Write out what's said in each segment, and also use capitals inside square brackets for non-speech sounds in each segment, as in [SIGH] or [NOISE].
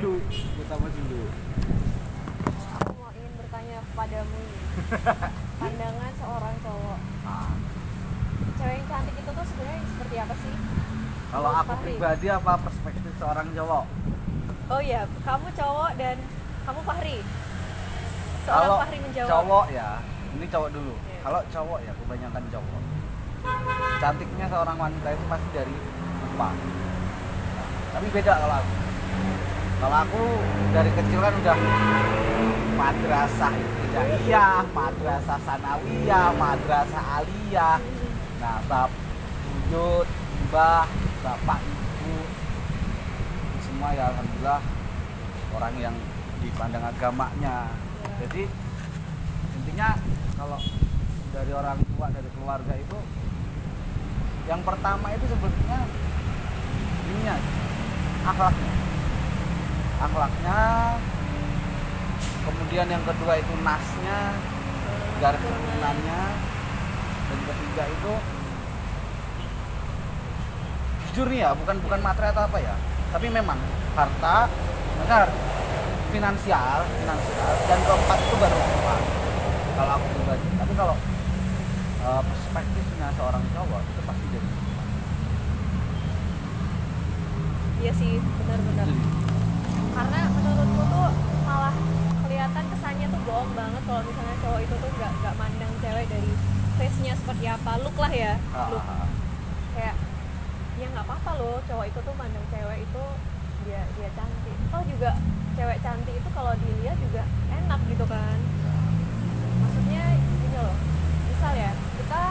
dulu utama dulu aku mau ingin bertanya kepadamu [LAUGHS] pandangan seorang cowok. Ah, cewek yang cantik itu tuh sebenarnya seperti apa sih? Kalau aku Fahri? pribadi apa perspektif seorang cowok? Oh iya kamu cowok dan kamu Fahri. Seorang kalau Fahri menjawab. cowok ya ini cowok dulu. Iya. kalau cowok ya kebanyakan cowok. Cantiknya seorang wanita itu pasti dari rupa tapi beda kalau aku kalau aku dari kecil kan udah madrasah ibtidaiyah madrasah sanawiyah madrasah aliyah. Nah bab buyut mbah bapak ibu semua ya alhamdulillah orang yang dipandang agamanya. Jadi intinya kalau dari orang tua dari keluarga itu yang pertama itu sebetulnya ininya akhlaknya akhlaknya. Kemudian yang kedua itu nasnya garis keturunannya. Dan ketiga itu jujur nih ya bukan bukan materi atau apa ya tapi memang harta benar. Finansial finansial. Dan keempat itu baru rupa kalau aku pribadi. Tapi kalau eh, perspektifnya seorang cowok itu pasti rupa. iya sih benar-benar karena menurutku tuh malah kelihatan kesannya tuh bohong banget kalau misalnya cowok itu tuh nggak nggak mandang cewek dari seperti apa look lah ya. Ah, look ah, ah. kayak ya nggak apa-apa loh cowok itu tuh mandang cewek itu dia dia cantik. Oh juga cewek cantik itu kalau dilihat juga enak gitu kan. Maksudnya gini loh misal ya kita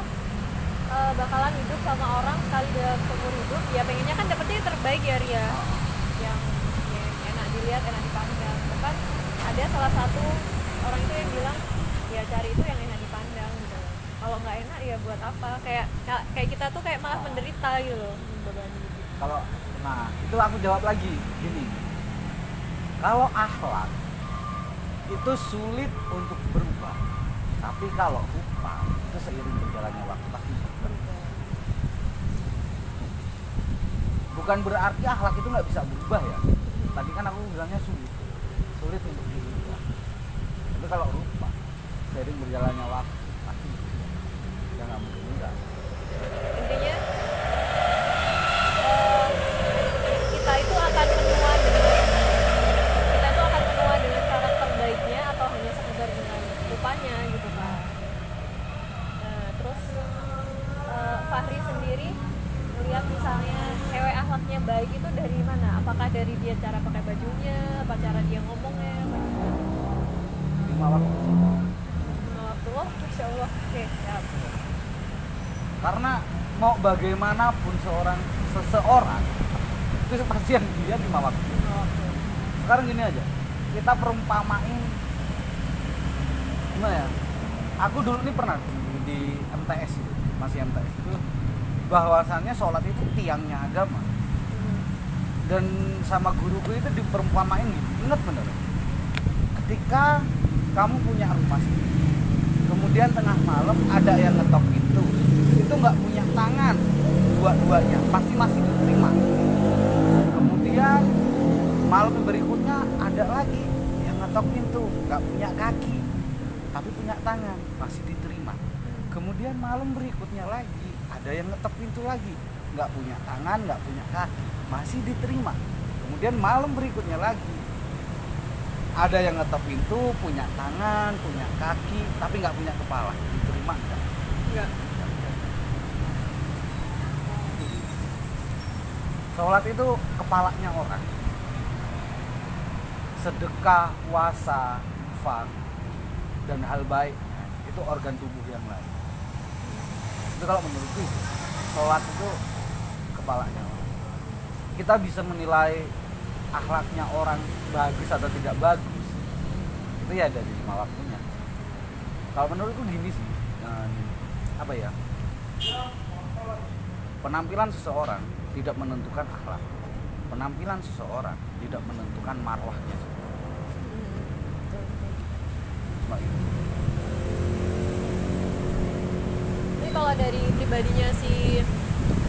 eh, bakalan hidup sama orang sekali dalam seumur hidup ya pengennya kan dapetnya yang terbaik ya Ria. Yang, yang enak dilihat enak dipandang. Bahkan ada salah satu orang itu yang bilang ya cari itu yang enak dipandang gitu kalau nggak enak ya buat apa? Kayak kayak kita tuh kayak malah menderita gitu loh kalau nah itu aku jawab lagi gini. Kalau akhlak itu sulit untuk berubah. Tapi kalau rupa itu seiring berjalannya waktu pasti berubah bukan berarti akhlak itu nggak bisa berubah ya. Tadi kan aku bilangnya sulit. Sulit untuk dirubah tapi kalau rupa seiring berjalannya waktu pasti bisa ya nggak mungkin enggak intinya eh, kita itu akan menua dengan kita itu akan menua dengan karakter baiknya atau hanya sekedar dengan rupanya gitu kan nah, terus eh, Fahri sendiri melihat misalnya cewek akhlaknya baik itu dari mana apakah dari dia cara pakai bajunya apa cara dia ngomongnya. Lima waktu Lima waktu oh masya Allah. Oke siap. Karena mau bagaimanapun seorang seseorang itu pasti yang dia lima waktu. Lima waktu. Sekarang gini aja kita perumpamain gimana ya? Aku dulu ini pernah di, di MTS itu masih MTS itu bahwasannya sholat itu tiangnya agama dan sama guruku itu diperumpamain gitu inget bener. Ketika kamu punya rumah kemudian tengah malam ada yang ngetok pintu itu nggak punya tangan dua-duanya pasti masih diterima. Kemudian malam berikutnya ada lagi yang ngetok pintu nggak punya kaki tapi punya tangan masih diterima. Kemudian malam berikutnya lagi ada yang ngetok pintu lagi nggak punya tangan nggak punya kaki masih diterima kemudian malam berikutnya lagi ada yang ngetok pintu punya tangan punya kaki tapi nggak punya kepala diterima enggak enggak Sholat itu kepalanya orang. Sedekah, puasa, infak, dan hal baik itu organ tubuh yang lain. Itu kalau menurutku sholat itu kepalanya. Kita bisa menilai akhlaknya orang bagus atau tidak bagus. Itu ya dari lima waktunya. Kalau menurutku gini sih, eh, apa ya? Penampilan seseorang tidak menentukan akhlak. Penampilan seseorang tidak menentukan marwahnya. Cuma itu. Ini kalau dari pribadinya si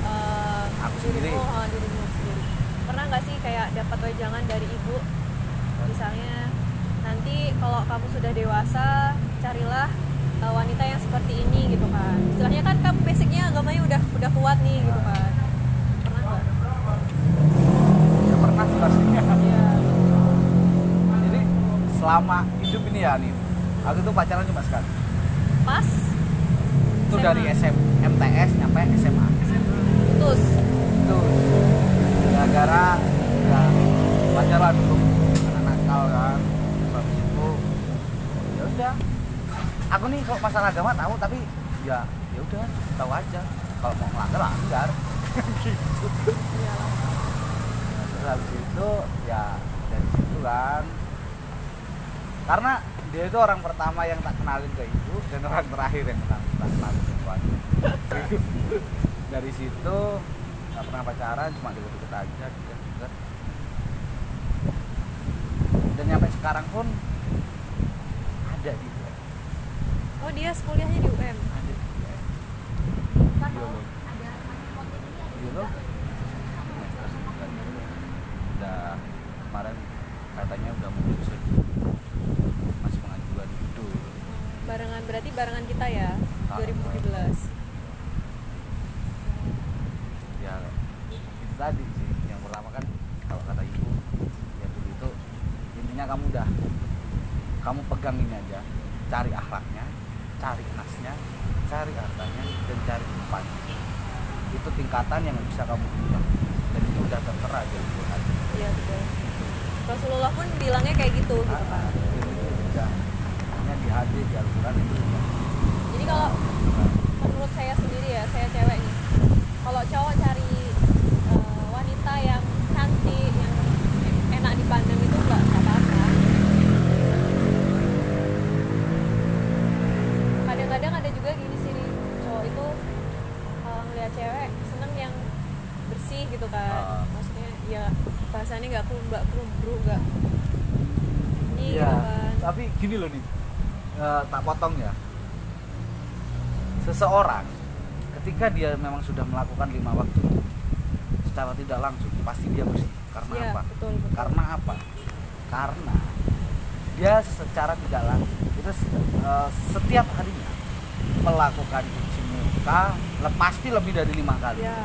uh, Aku sendiri. dirimu, oh, dirimu sendiri. Pernah nggak sih kayak dapat wejangan dari ibu. Kalau kamu sudah dewasa carilah uh, wanita yang seperti ini gitu kan. Istilahnya kan kamu basicnya agamanya udah udah kuat nih gitu kan. Pernah nggak? Ya pernah sih pastinya ya jadi selama hidup ini ya nih aku tuh pacaran cuma sekali. Pas? Itu SMA. dari SM, MTS nyampe SMA putus itu gara-gara ya pacaran dulu anak nakal kan. Itu ya udah. Aku nih kalau masalah agama tahu tapi ya ya udah tahu aja. Kalau mau melanggar langgar gitu terus habis itu ya dari situ kan. Karena dia itu orang pertama yang tak kenalin ke ibu dan orang terakhir yang kenal tak kenalin ke dari situ nggak pernah pacaran cuma deket-deket aja deket-deket dan nyampe sekarang pun ada di UM oh dia kuliahnya di UM ada di UM Kan udah kemarin katanya udah mau lulus masih pengajuan itu. Barengan berarti barengan kita ya? Ah. 2017 ya itu tadi sih yang pertama kan kalau kata ibu ya dulu itu intinya kamu udah kamu pegang ini aja. Cari akhlaknya cari nasnya cari hartanya dan cari tempat itu tingkatan yang bisa kamu bilang. Dan itu udah tertera di Quran. iya betul. Rasulullah pun bilangnya kayak gitu gitu Ah, kan itu udah hanya di hadis di Al-Quran itu. Jadi kalau bersih gitu kan Ah. maksudnya ya bahasanya nggak kelumbak kelumbru nggak ini Iya, gitu kan tapi gini loh nih, eh, tak potong ya. Seseorang ketika dia memang sudah melakukan lima waktu secara tidak langsung pasti dia bersih. Karena Iya, apa? betul, betul. Karena apa? Karena dia secara tidak langsung itu eh, setiap harinya melakukan cuci muka pasti lebih dari lima kali. ya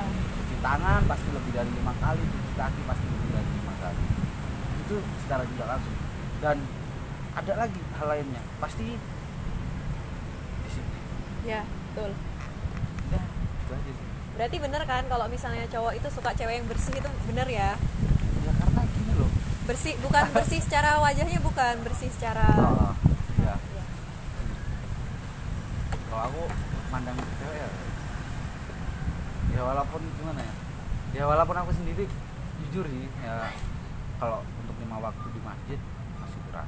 tangan pasti lebih dari lima kali, cuci kaki pasti lebih dari lima kali. Itu secara tidak langsung. Dan ada lagi hal lainnya, pasti disiplin. ya betul Udah, itu aja sih. Berarti bener kan kalau misalnya cowok itu suka cewek yang bersih itu bener ya? Ya karena gini loh. Bersih bukan [LAUGHS] bersih secara wajahnya bukan, bersih secara Oh, ya. Ya. Kalau aku mandang cewek ya, ya walaupun gimana ya, ya walaupun aku sendiri jujur sih, ya kalau untuk lima waktu di masjid masih kurang.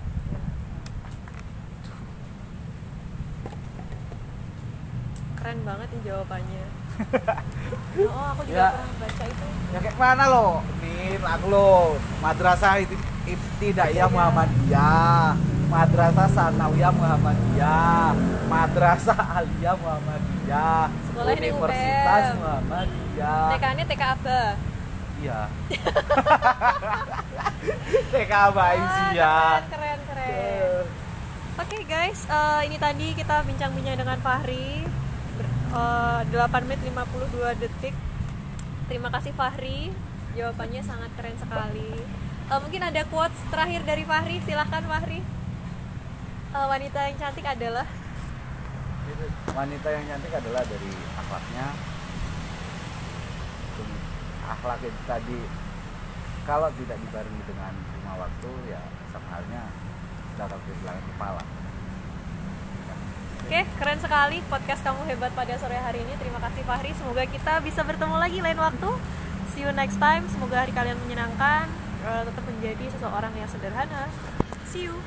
keren banget nih jawabannya. [LAUGHS] oh, aku juga Ya. pernah baca itu. Ya kayak mana lo? Nih aku lo Madrasah itu Ibtidaiyah Muhammadiyah Madrasah Sanawiyah Muhammadiyah. Madrasah Aliyah Muhammadiyah. Sekolah Universitas UPM. Muhammadiyah. TK-nya TK Aba. Iya. TK Bayi sih ya. Keren, keren, keren. Oke guys, eh, ini tadi kita bincang-bincang dengan Fahri. Ber- eh, 8 menit 52 detik. Terima kasih Fahri. Jawabannya sangat keren sekali. Eh, Mungkin ada quotes terakhir dari Fahri. Silahkan Fahri Eh, Wanita yang cantik adalah Wanita yang cantik adalah dari akhlaknya Akhlak itu tadi Kalau tidak dibarengi dengan lima waktu Ya sama halnya Kita akan kehilangan kepala Oke, keren sekali podcast kamu hebat pada sore hari ini. Terima kasih Fahri. Semoga kita bisa bertemu lagi lain waktu. See you next time. Semoga hari kalian menyenangkan. Eh, tetap menjadi seseorang yang sederhana. See you.